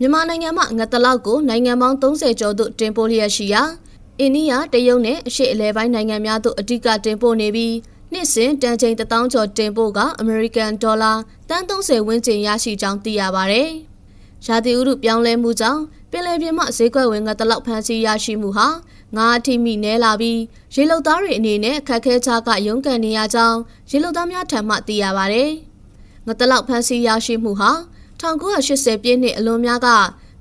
မြန်မာနိုင်ငံမှာငတ်တလောက်ကိုနိုင်ငံပေါင်း30ကျော်သို့တင်ပို့လျက်ရှိရာအိန္ဒိယတရုတ်နဲ့အရှေ့အလယ်ပိုင်းနိုင်ငံများသို့အဓိကတင်ပို့နေပြီးနှစ်စဉ်တန်ချိန်1000ကျော်တင်ပို့ကအမေရိကန်ဒေါ်လာတန်30ဝန်းကျင်ရရှိကြောင်းသိရပါဗျ။ရာသီဥတုပြောင်းလဲမှုကြောင့်ပင်လယ်ပြင်မှဈေးကွက်ဝင်ငတ်တလောက်ဖမ်းဆီးရရှိမှုဟာငါးအထိမိနဲလာပြီးရေလုံသားတွေအနေနဲ့အခက်ခဲချကရုန်းကန်နေရကြောင်းရေလုံသားများထံမှသိရပါဗျ။ငတ်တလောက်ဖမ်းဆီးရရှိမှုဟာ 1980ပြည့်နှစ်အလွန်များက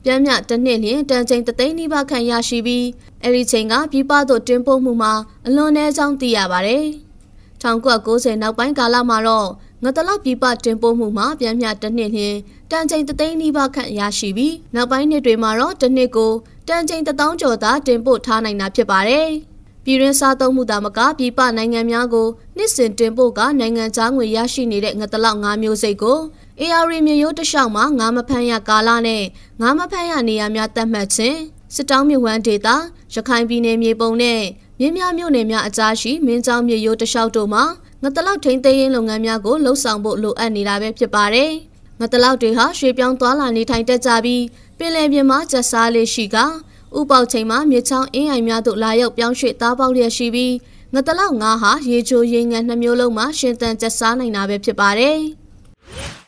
ပြမ်းမြတစ်နှစ်လျင်တန်ချိန်တသိန်းနီးပါးခန့်ရရှိပြီးအဲဒီချိန်ကပြည်ပသို့တင်ပို့မှုမှာအလွန်နည်းကြောင်းသိရပါဗျ။1990နောက်ပိုင်းကာလမှာတော့ငတလောက်ပြည်ပတင်ပို့မှုမှာပြမ်းမြတစ်နှစ်လျင်တန်ချိန်တသိန်းနီးပါးခန့်ရရှိပြီးနောက်ပိုင်းနှစ်တွေမှာတော့တစ်နှစ်ကိုတန်ချိန်တစ်သောင်းကျော်သာတင်ပို့ထားနိုင်တာဖြစ်ပါတယ်။ပြည်တွင်းစားသုံးမှုသာမကပြည်ပနိုင်ငံများကိုနှစ်စဉ်တင်ပို့ကနိုင်ငံခြားငွေရရှိနေတဲ့ငတလောက်၅မျိုးစိတ်ကို AR မြေရိုးတလျှောက်မှာငါးမဖမ်းရကာလနဲ့ငါးမဖမ်းရနေရာများတတ်မှတ်ခြင်းစစ်တောင်းမြဝန်းဒေတာရခိုင်ပြည်နယ်မြေပုံနဲ့မြင်းများမြို့နယ်များအကြားရှိမင်းကျောင်းမြေရိုးတလျှောက်တို့မှာငတလောက်ထိန်းသိမ်းရေးလုပ်ငန်းများကိုလှုပ်ဆောင်ဖို့လိုအပ်နေတာပဲဖြစ်ပါတယ်။ငတလောက်တွေဟာရွှေပြောင်းသွားလာနေထိုင်တတ်ကြပြီးပင်လယ်ပြင်မှာကျက်စားလေးရှိကဥပေါချိန်မှာမြေချောင်းအင်းအိမ်များသို့လာရောက်ပြောင်းရွှေ့သားပေါက်လျက်ရှိပြီးငတလောက်ငါးဟာရေချိုရေငန်နှမျိုးလုံးမှာရှင်သန်ကျက်စားနိုင်တာပဲဖြစ်ပါတယ်။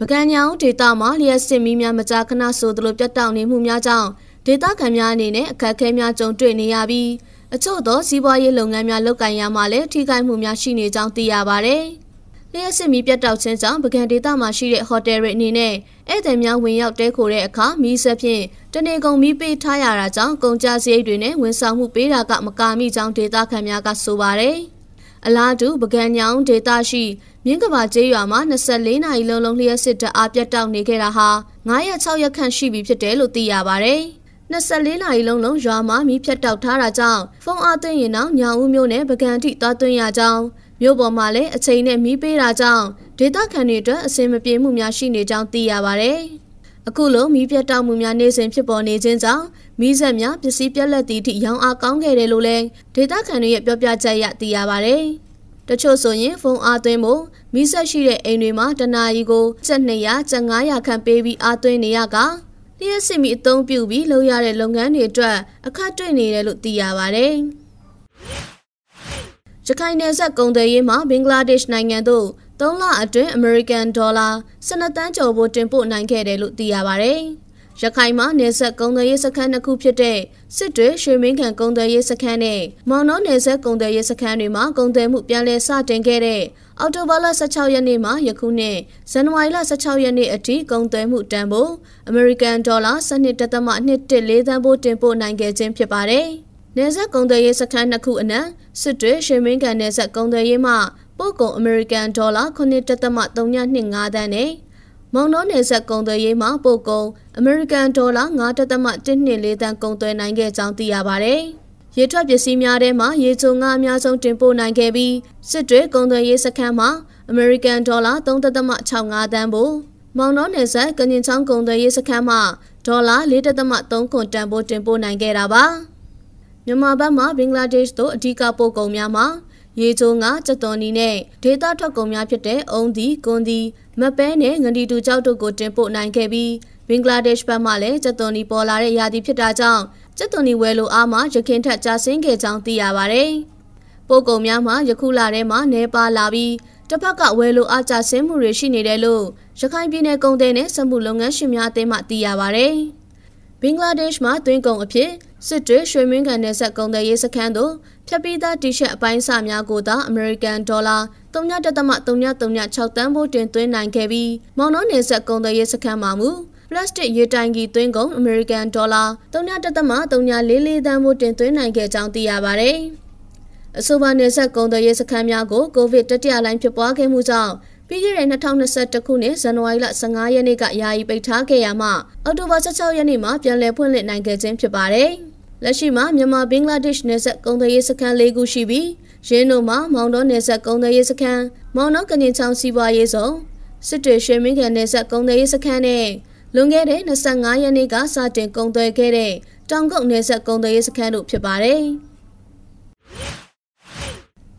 ပကံညောင်ဒေတာမှာလျှက်စစ်မီးများမကြာခဏဆိုသလိုပြတ်တောက်နေမှုများကြောင့်ဒေတာခံများအနေနဲ့အခက်အခဲများကြုံတွေ့နေရပြီးအချို့သောစီးပွားရေးလုပ်ငန်းများလုပ်ကိုင်ရမှာလည်းထိခိုက်မှုများရှိနေကြောင်းသိရပါဗျ။လျှက်စစ်မီးပြတ်တောက်ခြင်းကြောင့်ပကံဒေတာမှာရှိတဲ့ဟိုတယ်တွေအနေနဲ့ဧည့်သည်များဝင်ရောက်တဲခိုတဲ့အခါမီးဆက်ဖြင့်တနေကုန်မီးပေးထားရတာကြောင့်ကုန်ကြစရိတ်တွေနဲ့ဝန်ဆောင်မှုပေးတာကမကာမိကြောင်းဒေတာခံများကဆိုပါတယ်။အလားတူပကံညောင်ဒေတာရှိ မြင်းကဘာကျေးရွာမှာ24နာရီလုံးလုံးလျှက်စစ်တအားပြတ်တောက်နေခဲ့တာဟာ9ရက်6ရက်ခန့်ရှိပြီဖြစ်တယ်လို့သိရပါဗျ။24နာရီလုံးလုံးရွာမှာမီးဖြတ်တောက်ထားတာကြောင့်ဖုန်းအားသွင်းရင်တော့ညောင်ဦးမျိုးနဲ့ပကံထိသွားသွင်းရကြောင်းမြို့ပေါ်မှာလည်းအချိန်နဲ့မီးပေးတာကြောင့်ဒေသခံတွေအတွက်အဆင်မပြေမှုများရှိနေကြောင်းသိရပါဗျ။အခုလိုမီးပြတ်တောက်မှုများနေစဉ်ဖြစ်ပေါ်နေခြင်းကြောင့်မီးစက်များပစ္စည်းပြက်လက်သည့်အထိရောင်းအားကောင်းခဲ့တယ်လို့လည်းဒေသခံတွေရဲ့ပြောပြချက်အရသိရပါဗျ။ တချို့ဆိုရင်ဖုန်းအားသွင်းဖို့မိဆက်ရှိတဲ့အိမ်တွေမှာတနာရီကိုကျပ်200ကျပ်900ခန့်ပေးပြီးအားသွင်းနေရကလျှက်စစ်မီအသုံးပြုပြီးလုပ်ရတဲ့လုပ်ငန်းတွေအတွက်အခက်တွေ့နေတယ်လို့သိရပါတယ်။ရခိုင်နယ်စပ်ကုန်သွယ်ရေးမှာဘင်္ဂလားဒေ့ရှ်နိုင်ငံသို့3လအတွင်းအမေရိကန်ဒေါ်လာ12တန်းကျော်ဖို့တင်ပို့နိုင်ခဲ့တယ်လို့သိရပါတယ်။ ရခိုင်မှာနေဆက်ကုန်းသွယ်ရေးစခန်းနှစ်ခုဖြစ်တဲ့စစ်တွေရွှေမင်းခံကုန်းသွယ်ရေးစခန်းနဲ့မောင်နှောနေဆက်ကုန်းသွယ်ရေးစခန်းတွေမှာကုန်းသွယ်မှုပြန်လည်စတင်ခဲ့တဲ့အောက်တိုဘာလ16ရက်နေ့မှာယခုနှစ်ဇန်နဝါရီလ16ရက်နေ့အထိကုန်းသွယ်မှုတန်ဖိုးအမေရိကန်ဒေါ်လာ12.114သန်းဖိုးတင်ပို့နိုင်ခဲ့ခြင်းဖြစ်ပါတယ်။နေဆက်ကုန်းသွယ်ရေးစခန်းနှစ်ခုအနက်စစ်တွေရွှေမင်းခံနေဆက်ကုန်းသွယ်ရေးမှပို့ကုန်အမေရိကန်ဒေါ်လာ9.325သန်းနဲ့ မောင်နှောနယ်ဆက်ကုန်သွယ်ရေးမှာပို့ကုန်အမေရိကန်ဒေါ်လာ9.124တန်ကုန်သွယ်နိုင်ခဲ့ကြောင်းသိရပါဗျ။ရေထွက်ပစ္စည်းများထဲမှာရေချိုငါအများဆုံးတင်ပို့နိုင်ခဲ့ပြီးစစ်တွေကုန်သွယ်ရေးစခန်းမှာအမေရိကန်ဒေါ်လာ3.65တန်ဖို့မောင်နှောနယ်ဆက်ကညင်ချောင်းကုန်သွယ်ရေးစခန်းမှာဒေါ်လာ4.3ခွန်တန်ဖိုးတင်ပို့နိုင်ခဲ့တာပါမြန်မာဘက်မှာဘင်္ဂလားဒေ့ရှ်တို့အဓိကပို့ကုန်များမှာ ရေချိုးငါစက်တော်နီနဲ့ဒေတာထွက်ကုန်များဖြစ်တဲ့အုံဒီကွန်ဒီမပဲနဲ့ငဒီတူကြောက်တို့ကိုတင်ပို့နိုင်ခဲ့ပြီးဘင်္ဂလားဒေ့ရှ်ဘက်မှလည်းစက်တော်နီပေါ်လာတဲ့ရာသီဖြစ်တာကြောင့်စက်တော်နီဝယ်လိုအားမှာရခင်ထက်ကျဆင်းခဲ့ကြောင်းသိရပါဗျ။ပို့ကုန်များမှာယခုလထဲမှာနေပါလာပြီးတစ်ဖက်ကဝယ်လိုအားကျဆင်းမှုတွေရှိနေတယ်လို့ရခိုင်ပြည်နယ်ကုန်သည်နဲ့စက်မှုလုပ်ငန်းရှင်များအသင်းမှသိရပါဗျ။ဘင်္ဂလားဒေ့ရှ်မှာတွင်းကုန်အဖြစ် စစ်တွေရွှေမင်းကန်နယ်ဆက်ကုန်သည်ရေးစခန်းသို့ဖြတ်ပြီးသားတီရှပ်အပိုင်းအစများကိုသာအမေရိကန်ဒေါ်လာ3.336တန်းဖို့တင်သွင်းနိုင်ခဲ့ပြီးမောင်နှောနယ်ဆက်ကုန်သွယ်ရေးစခန်းမှာမူပလတ်စတစ်ရေတိုင်ကြီးသွင်းကုန်အမေရိကန်ဒေါ်လာ3.344တန်းဖို့တင်သွင်းနိုင်ခဲ့ကြောင်းသိရပါဗျ။အဆိုပါနယ်ဆက်ကုန်သွယ်ရေးစခန်းများကိုကိုဗစ်တတိယလိုင်းဖြစ်ပွားခဲ့မှုကြောင့်ပြီးခဲ့တဲ့2021ခုနှစ်ဇန်နဝါရီလ15ရက်နေ့ကယာယီပိတ်ထားခဲ့ရမှအောက်တိုဘာ16ရက်နေ့မှာပြန်လည်ဖွင့်လှစ်နိုင်ခဲ့ခြင်းဖြစ်ပါတယ်။ လက်ရှိမှာမြန်မာဘင်္ဂလားဒေ့ရှ်နယ်စပ်ကုန်သွယ်ရေးစခန်း၄ခုရှိပြီးရင်းတို့မှာမောင်တော်နယ်စပ်ကုန်သွယ်ရေးစခန်းမောင်တော်ကညင်ချောင်းစီးပွားရေးဆောင်စစ်တွေရွှေမင်းကန်နယ်စပ်ကုန်သွယ်ရေးစခန်းနဲ့လွန်ခဲ့တဲ့25ရက်နေ့ကစတင်ကုန်သွယ်ခဲ့တဲ့တောင်ကုတ်နယ်စပ်ကုန်သွယ်ရေးစခန်းတို့ဖြစ်ပါတယ်။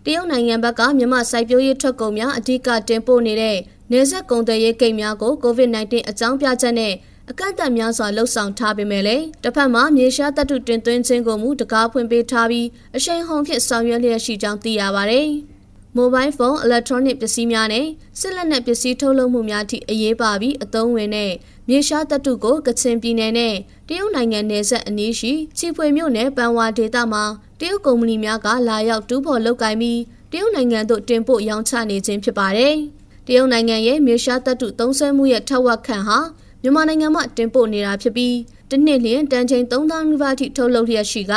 တရုတ်နိုင်ငံဘက်ကမြန်မာစိုက်ပျိုးရေးထွက်ကုန်များအဓိကတင်ပို့နေတဲ့နယ်စပ်ကုန်သွယ်ရေးဂိတ်များကို COVID-19 အကြောင်းပြချက်နဲ့ အကန့်အသတ်များစွာလှုပ်ဆောင်ထားပေမဲ့လည်းတစ်ဖက်မှာမြေရှားတပ်တုတင်သွင်းခြင်းကိုမူတကားဖွင့်ပေးထားပြီးအရှိန်ဟုန်ဖြင့်ဆောင်ရွက်လျက်ရှိကြောင်းသိရပါဗျ။မိုဘိုင်းဖုန်း၊အီလက်ထရောနစ်ပစ္စည်းများနဲ့စစ်လက်နက်ပစ္စည်းထုတ်လုပ်မှုများထိအရေးပါပြီးအသုံးဝင်တဲ့မြေရှားတပ်တုကိုကချင်ပြည်နယ်နဲ့တရုတ်နိုင်ငံနယ်စပ်အနီးရှိချီဖွေမြို့နယ်ပန်ဝါဒေသမှာတရုတ်ကုမ္ပဏီများကလာရောက်တူးဖော်လုပ်ကိုင်ပြီးတရုတ်နိုင်ငံသို့တင်ပို့ရောင်းချနေခြင်းဖြစ်ပါတယ်။တရုတ်နိုင်ငံရဲ့မြေရှားတပ်တုသုံးစွဲမှုရဲ့ထက်ဝက်ခန့်ဟာ မြန်မာနိုင်ငံမှာတင်ပို့နေတာဖြစ်ပြီးတစ်နှစ်လျင်တန်ချိန်3000နီးပါးထိထုတ်လုပ်လျက်ရှိက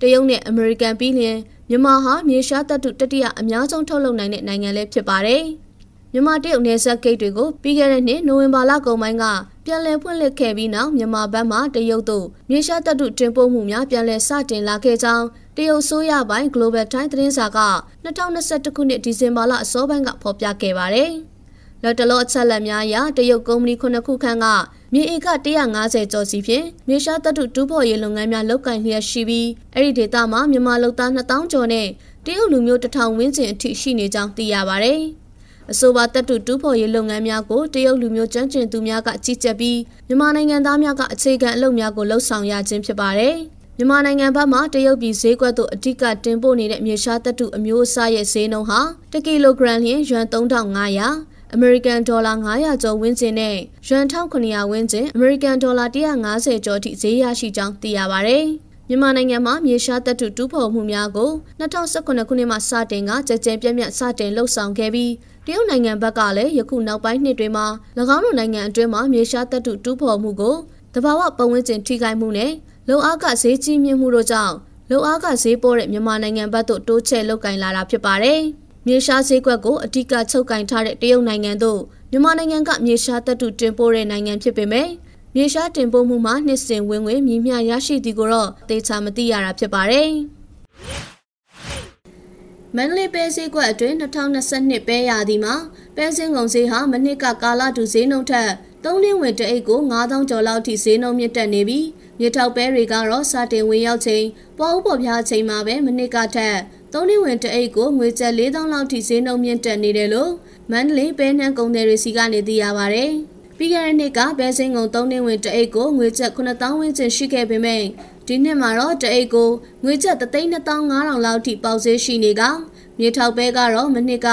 တရုတ်နဲ့အမေရိကန်ပြီးလျင်မြန်မာဟာမြေရှားတပ်တုတတိယအများဆုံးထုတ်လုပ်နိုင်တဲ့နိုင်ငံလည်းဖြစ်ပါတယ်။မြန်မာတရုတ်နယ်စပ်ဂိတ်တွေကိုပြီးခဲ့တဲ့နှစ်နိုဝင်ဘာလကုန်ပိုင်းကပြန်လည်ဖွင့်လှစ်ခဲ့ပြီးနောက်မြန်မာဘက်မှတရုတ်တို့မြေရှားတပ်တုတင်ပို့မှုများပြန်လည်စတင်လာခဲ့ကြောင်းတရုတ်ဆိုးရပိုင်း Global Time သတင်းစာက2021ခုနှစ်ဒီဇင်ဘာလအစောပိုင်းကဖော်ပြခဲ့ပါတယ်။ လက်တလောအချက်လက်များအရတရုတ်ကုမ္ပဏီခုနှစ်ခုခန့်ကမြေဧက150ကျော်စီဖြင့်မြေရှားတပ်တုတူးဖော်ရေးလုပ်ငန်းများလုပ်ကိုင်လျက်ရှိပြီးအဲ့ဒီဒေသမှာမြန်မာလူသား2000ကျော်နဲ့တရုတ်လူမျိုး1000ဝန်းကျင်အထိရှိနေကြောင်းသိရပါဗျ။အဆိုပါတပ်တုတူးဖော်ရေးလုပ်ငန်းများကိုတရုတ်လူမျိုးကျွမ်းကျင်သူများကကြီးကြပ်ပြီးမြန်မာနိုင်ငံသားများကအခြေခံအလုပ်များကိုလှုပ်ဆောင်ရခြင်းဖြစ်ပါတယ်။မြန်မာနိုင်ငံဘက်မှတရုတ်ပြည်ဈေးကွက်သို့အဓိကတင်ပို့နေတဲ့မြေရှားတပ်တုအမျိုးအစားရဲ့ဈေးနှုန်းဟာ1ကီလိုဂရမ်လျှင်ယွမ်3500 အမေရိကန်ဒေါ်လာ900ကျော်ဝန်းကျင်နဲ့ယွမ်1900ဝန်းကျင်အမေရိကန်ဒေါ်လာ150ကျော်ထိဈေးရရှိကြောင်းသိရပါဗျ။မြန်မာနိုင်ငံမှာမြေရှားတပ်တုတူးဖော်မှုများကို2019ခုနှစ်မှာစတင်ကကြကြဲပြန့်ပြန့်စတင်လှုပ်ဆောင်ခဲ့ပြီးတရုတ်နိုင်ငံဘက်ကလည်းယခုနောက်ပိုင်းနှစ်တွေမှာ၎င်းတို့နိုင်ငံအတွင်းမှာမြေရှားတပ်တုတူးဖော်မှုကိုတဘာဝပတ်ဝန်းကျင်ထိခိုက်မှုနဲ့လုံအားကဈေးကြီးမြင့်မှုတို့ကြောင့်လုံအားကဈေးပေါ်တဲ့မြန်မာနိုင်ငံဘက်သို့တိုးချဲ့လုတ်ကင်လာတာဖြစ်ပါတယ်။ မြေရှားဈေးကွက်ကိုအဓိကချုပ်ကင်ထားတဲ့တရုတ်နိုင်ငံတို့မြန်မာနိုင်ငံကမြေရှားတပ်တုတင်ပို့တဲ့နိုင်ငံဖြစ်ပေမဲ့မြေရှားတင်ပို့မှုမှာနှစ်စဉ်ဝင်ငွေမြင့်မြရရှိသည်ကိုတော့သေချာမသိရတာဖြစ်ပါတယ်။မန္တလေးပဲဈေးကွက်အတွင်း2022ပဲရာသီမှာပဲစင်းကုန်ဈေးဟာမနှစ်ကကာလတူဈေးနှုန်းထက်သုံးလင်းဝင်တအိတ်ကို9000ကျော်လောက်ထိဈေးနှုန်းမြင့်တက်နေပြီးမြေထောက်ပဲတွေကတော့စတင်ဝင်ရောက်ချိန်ပေါ်ဥပေါ်ပြားချိန်မှာပဲမနှစ်ကထက် သုံးနှစ်ဝင်တအိတ်ကိုငွေကျပ်4000လောက်ထိဈေးနှုန်းမြင့်တက်နေတယ်လို့မန္တလေးပဲနှံကုန်သည်တွေစီကနေသိရပါဗျ။ပြီးခဲ့တဲ့နှစ်ကပဲစင်းကုန်သုံးနှစ်ဝင်တအိတ်ကိုငွေကျပ်9000ဝန်းကျင်ရှိခဲ့ပေမဲ့ဒီနှစ်မှာတော့တအိတ်ကိုငွေကျပ်32500လောက်ထိပေါက်ဈေးရှိနေကမြေထောက်ပဲကတော့မနှစ်က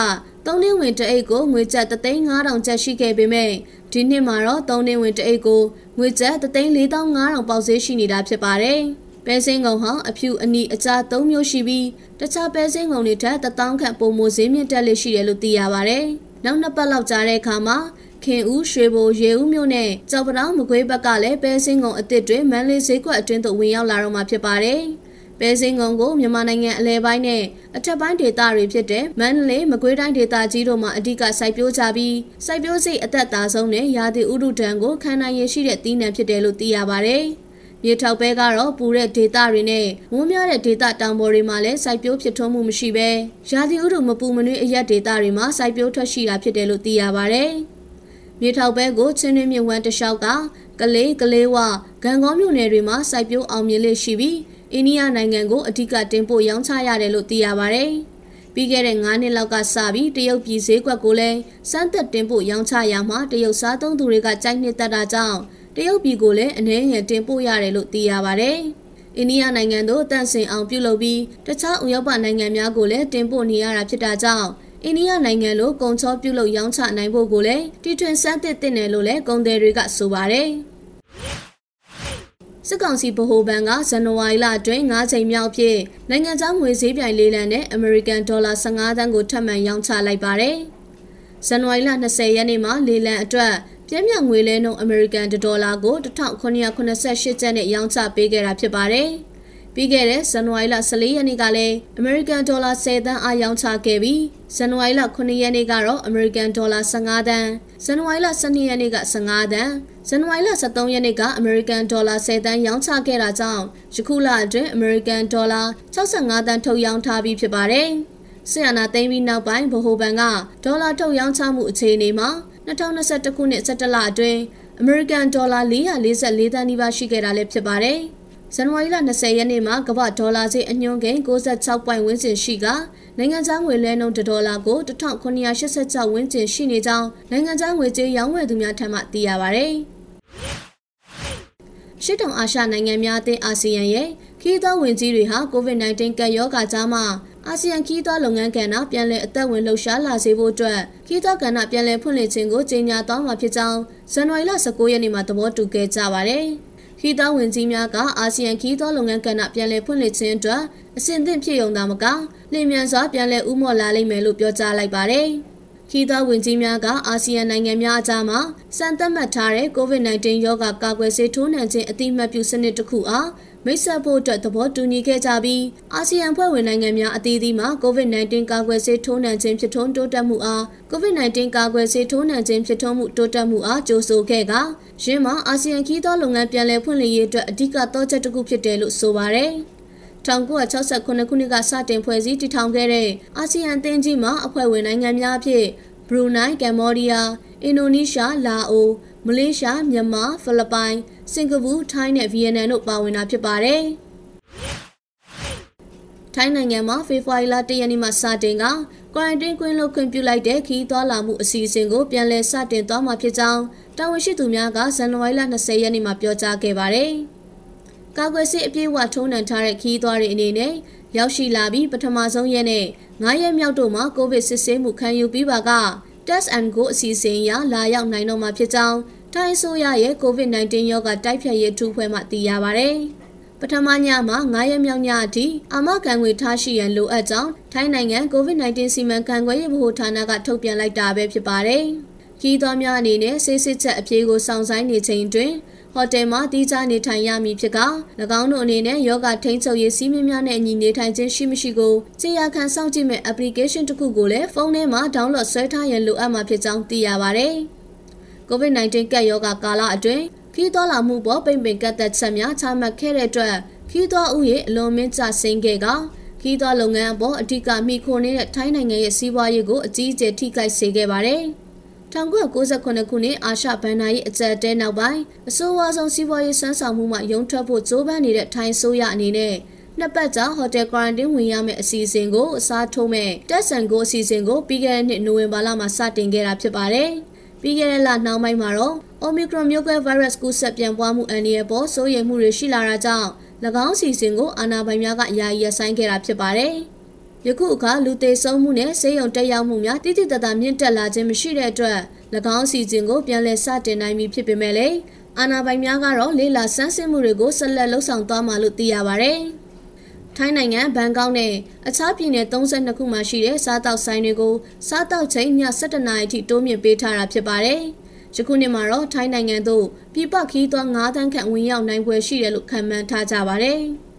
သုံးနှစ်ဝင်တအိတ်ကိုငွေကျပ်35000ကျပ်ရှိခဲ့ပေမဲ့ဒီနှစ်မှာတော့သုံးနှစ်ဝင်တအိတ်ကိုငွေကျပ်34500ပေါက်ဈေးရှိနေတာဖြစ်ပါတယ်။ ပဲစင်းကုံဟာအဖြူအနီအကြား၃မျိုးရှိပြီးတခြားပဲစင်းကုံတွေထက်တထောင်ခန့်ပုံမိုဈေးမြင့်တက်လေရှိတယ်လို့သိရပါဗျ။နောက်နှစ်ပတ်လောက်ကြာတဲ့အခါမှာခင်ဦးရွှေဘိုရေဦးမြို့နဲ့ကြောက်ပတောင်မကွေးဘက်ကလည်းပဲစင်းကုံအစ်စ်တွေမန်းလေးဈေးကွက်အတွင်းသို့ဝင်ရောက်လာတော့မှာဖြစ်ပါတယ်။ပဲစင်းကုံကိုမြန်မာနိုင်ငံအလဲပိုင်းနဲ့အထက်ပိုင်းဒေသတွေဖြစ်တဲ့မန္တလေးမကွေးတိုင်းဒေသကြီးတို့မှာအဓိကစိုက်ပျိုးကြပြီးစိုက်ပျိုးစိတ်အသက်သာဆုံးနဲ့ရာသီဥတုဒဏ်ကိုခံနိုင်ရရှိတဲ့သီးနှံဖြစ်တယ်လို့သိရပါတယ်။ မြေထောက်ပဲကတော့ပူတဲ့ဒေသတွေနဲ့ဝန်းများတဲ့ဒေသတောင်ပေါ်တွေမှာလည်းစိုက်ပျိုးဖြစ်ထွန်းမှုမရှိဘဲရာသီဥတုမပူမနွေးအရက်ဒေသတွေမှာစိုက်ပျိုးထွက်ရှိတာဖြစ်တယ်လို့သိရပါဗျ။မြေထောက်ပဲကိုချင်းတွင်းမြဝန်းတလျှောက်ကကလေးကလေးဝဂံကောမြို့နယ်တွေမှာစိုက်ပျိုးအောင်မြင်လေးရှိပြီးအိန္ဒိယနိုင်ငံကိုအဓိကတင်ပို့ရောင်းချရတယ်လို့သိရပါဗျ။ပြီးခဲ့တဲ့9နှစ်လောက်ကစပြီးတရုတ်ပြည်ဈေးကွက်ကိုလည်းစမ်းသက်တင်ပို့ရောင်းချရမှာတရုတ်စားသုံးသူတွေကကြိုက်နှစ်သက်တာကြောင့် တရုတ်ပြည်ကိုလည်းအနှဲငယ်တင်ပို့ရတယ်လို့သိရပါဗျ။အိန္ဒိယနိုင်ငံသို့တန့်စင်အောင်ပြုလုပ်ပြီးတခြားဥရောပနိုင်ငံများကိုလည်းတင်ပို့နေရတာဖြစ်တာကြောင့်အိန္ဒိယနိုင်ငံလိုကုန်ချောပြုလုပ်ရောင်းချနိုင်ဖို့ကိုလည်းတီထွင်စမ်းသစ်တင်တယ်လို့လည်းကုန်သည်တွေကဆိုပါတယ်။စစ်ကောင်စီဗဟိုဘဏ်ကဇန်နဝါရီလအတွင်း9ချိန်မြောက်ဖြစ်နိုင်ငံခြားငွေဈေးပြိုင်လေးလံနဲ့အမေရိကန်ဒေါ်လာ15သန်းကိုထပ်မံရောင်းချလိုက်ပါတယ်။ဇန်နဝါရီလ20ရက်နေ့မှာလေးလံအတွက် ပြင်းပြငွေလဲနှုန်းအမေရိကန်ဒေါ်လာကို1988ကျပ်နဲ့ရောင်းချပေးခဲ့တာဖြစ်ပါတယ်။ပြီးခဲ့တဲ့ဇန်နဝါရီလ14ရက်နေ့ကလည်းအမေရိကန်ဒေါ်လာ10သန်းအားရောင်းချခဲ့ပြီးဇန်နဝါရီလ9ရက်နေ့ကတော့အမေရိကန်ဒေါ်လာ15သန်းဇန်နဝါရီလ12ရက်နေ့က15သန်းဇန်နဝါရီလ13ရက်နေ့ကအမေရိကန်ဒေါ်လာ10သန်းရောင်းချခဲ့တာကြောင့်ယခုလအတွင်းအမေရိကန်ဒေါ်လာ65သန်းထုတ်ရောင်းထားပြီးဖြစ်ပါတယ်။ဆီယနာသိမ်းပြီးနောက်ပိုင်းဗဟိုဘဏ်ကဒေါ်လာထုတ်ရောင်းချမှုအခြေအနေမှာ 2021ခုနှစ်17လအတွင်းအမေရိကန်ဒေါ်လာ444သန်းနီးပါးရှိခဲ့တာလည်းဖြစ်ပါတယ်။ဇန်နဝါရီလ20ရက်နေ့မှာကမ္ဘာဒေါ်လာဈေးအညွှန်းကိန်း66ပွိုင်ဝန်းကျင်ရှိကနိုင်ငံခြားငွေလဲနှုန်းဒေါ်လာကို1986ဝန်းကျင်ရှိနေကြောင်းနိုင်ငံခြားငွေကြေးရောင်းဝယ်သူများထံမှသိရပါဗျ။ရှစ်တောင်အာရှနိုင်ငံများအသင်းအာဆီယံရဲ့ခီးသောဝင်ကြီးတွေဟာ COVID-19 ကပ်ရောဂါကြားမှာ အာဆီယံခီးသောလုပ်ငန်းကဏ္ဍပြန်လည်အသက်ဝင်လှုပ်ရှားလာစေဖို့အတွက်ခီးသောကဏ္ဍပြန်လည်ဖွင့်လှစ်ခြင်းကိုကြေညာသွားမှာဖြစ်ကြောင်းဇန်နဝါရီလ19ရက်နေ့မှာသဘောတူခဲ့ကြပါတယ်။ခီးသောဝင်ကြီးများကအာဆီယံခီးသောလုပ်ငန်းကဏ္ဍပြန်လည်ဖွင့်လှစ်ခြင်းအတွက်အဆင့်သင့်ဖြစ်ုံသာမကလျင်မြန်စွာပြန်လည်ဥမော့လာလိမ့်မယ်လို့ပြောကြားလိုက်ပါတယ်။ခီးသောဝင်ကြီးများကအာဆီယံနိုင်ငံများအကြားမှာစံသတ်မှတ်ထားတဲ့ COVID-19 ရောဂါကာကွယ်ဆေးထိုးနှံခြင်းအတိအမှတ်ပြုစနစ်တစ်ခုအား မိတ်ဆက်ဖို့အတွက်သဘောတူညီခဲ့ကြပြီးအာဆီယံဖွဲ့ဝင်နိုင်ငံများအသီးသီးမှာ COVID-19 ကာကွယ်ဆေးထိုးနှံခြင်းဖြစ်ထွန်းတိုးတက်မှုအား COVID-19 ကာကွယ်ဆေးထိုးနှံခြင်းဖြစ်ထွန်းမှုတိုးတက်မှုအားကြိုးဆိုခဲ့ကရင်းမှာအာဆီယံခီးသောလုပ်ငန်းပြန်လည်ဖွင့်လှစ်ရေးအတွက်အဓိကတော့ချက်တစ်ခုဖြစ်တယ်လို့ဆိုပါတယ်။1969ခုနှစ်ကစတင်ဖွဲ့စည်းတည်ထောင်ခဲ့တဲ့အာဆီယံအသင်းကြီးမှာအဖွဲ့ဝင်နိုင်ငံများအဖြစ်ဘရူနိုင်း၊ကမ္ဘောဒီးယား၊အင်ဒိုနီးရှား၊လာအို၊မလေးရှား၊မြန်မာ၊ဖိလစ်ပိုင်၊ စင်ကာပူ၊ထိုင်းနဲ့ဗီယက်နမ်တို့ပါဝင်တာဖြစ်ပါတယ်။ထိုင်းနိုင်ငံမှာဖေဖော်ဝါရီလ၁ရက်နေ့မှစတင်ကကွာရန်တင်းကွင်းလို့ခွင့်ပြုလိုက်တဲ့ခီးသွွာလာမှုအစီအစဉ်ကိုပြန်လည်စတင်သွားမှာဖြစ်ကြောင်းတာဝန်ရှိသူများကဇန်နဝါရီလ20ရက်နေ့မှာပြောကြားခဲ့ပါတယ်။ကာကွယ်ဆေးအပြည့်အဝထုံးနှံထားတဲ့ခီးသွားတွေအနေနဲ့ရောက်ရှိလာပြီးပထမဆုံးရက်နဲ့9ရက်မြောက်တို့မှာကိုဗစ်စစ်ဆေးမှုခံယူပြီးပါက Test and Go အစီအစဉ်အရလာရောက်နိုင်တော့မှာဖြစ်ကြောင်း ထိုင်းဆိုရရဲ့ COVID-19 ရောဂါတိုက်ဖျက်ရေးထူးဖွဲ့မှသိရပါဗျ။ပထမညမှာ9ရက်မြောက်ညအထိအာမခံငွေထားရှိရန်လိုအပ်ကြောင်းထိုင်းနိုင်ငံ COVID-19 စီမံခန့်ခွဲရေးဗဟိုဌာနကထုတ်ပြန်လိုက်တာပဲဖြစ်ပါတယ်။ခီးသွားများအနေနဲ့ဆေးစစ်ချက်အပြေးကိုစောင့်ဆိုင်နေချိန်တွင်ဟိုတယ်မှာတီးခြားနေထိုင်ရမည်ဖြစ်က၎င်းတို့အနေနဲ့ယောဂထိန်းချုပ်ရေးစီးမင်းများနဲ့အညီနေထိုင်ခြင်းရှိမရှိကိုကြေရခံစောင့်ကြည့်မဲ့ application တစ်ခုကိုလည်းဖုန်းထဲမှာ download ဆွဲထားရန်လိုအပ်မှာဖြစ်ကြောင်းသိရပါဗျ။ COVID-19 ကပ်ရောဂါကာလအတွင်းခီးတော်လာမှုပေါ်ပိမ့်ပင်ကတ်သက်ချက်များချမှတ်ခဲ့တဲ့အတွက်ခီးတော်ဥယေအလွန်မင်းကျဆင်းခဲ့ကခီးတော်လုပ်ငန်းအပေါ်အထူးကမိခိုနေတဲ့ထိုင်းနိုင်ငံရဲ့စီးပွားရေးကိုအကြီးအကျယ်ထိခိုက်စေခဲ့ပါတယ်။1998ခုနှစ်အာရှဘဏ္ဍာရေးအကြက်တဲနောက်ပိုင်းအဆိုးဝါးဆုံးစီးပွားရေးဆွမ်းဆောင်မှုမှရုံထွက်ဖို့ကြိုးပမ်းနေတဲ့ထိုင်းဆိုးရအနေနဲ့နှစ်ပတ်ကြာဟိုတယ်ကွာရန်တင်းဝင်ရမယ့်အစီအစဉ်ကိုအစားထိုးမဲ့တက်ဆန်ကိုအစီအစဉ်ကိုပြီးခဲ့တဲ့နှစ်နိုဝင်ဘာလမှာစတင်ခဲ့တာဖြစ်ပါတယ်။ ပြီးခဲ့တဲ့လနှောင်းပိုင်းမှာတော့ Omicron မျိုးကွဲ virus ကူးစက်ပြန့်ပွားမှုအန္တရာယ်ပေါ်စိုးရိမ်မှုတွေရှိလာတာကြောင့်၎င်းအစီအစဉ်ကိုအာဏာပိုင်များကယာယီရပ်ဆိုင်းခဲ့တာဖြစ်ပါတယ်။ယခုအခါလူသေးဆုံးမှုနဲ့ဆေးရုံတက်ရောက်မှုများတိတိတတ်တာမြင့်တက်လာခြင်းမရှိတဲ့အတွက်၎င်းစီစဉ်ကိုပြန်လည်စတင်နိုင်ပြီဖြစ်ပေမဲ့လည်းအာဏာပိုင်များကတော့လေးလာဆန်းစစ်မှုတွေကိုဆက်လက်လှုပ်ဆောင်သွားမှာလို့သိရပါဗျ။ ထိုင်းနိုင်ငံဘန်ကောက်နဲ့အခြားပြည်နယ်32ခုမှာရှိတဲ့စားတောက်ဆိုင်တွေကိုစားတောက်ချိန်ည7:00နာရီထိတိုးမြင့်ပေးထားတာဖြစ်ပါတယ်။ယခုနှစ်မှာတော့ထိုင်းနိုင်ငံသို့ပြည်ပခီးသွွား9တန်းခန့်ဝင်ရောက်နိုင်ပွဲရှိတယ်လို့ခန့်မှန်းထားကြပါတယ်။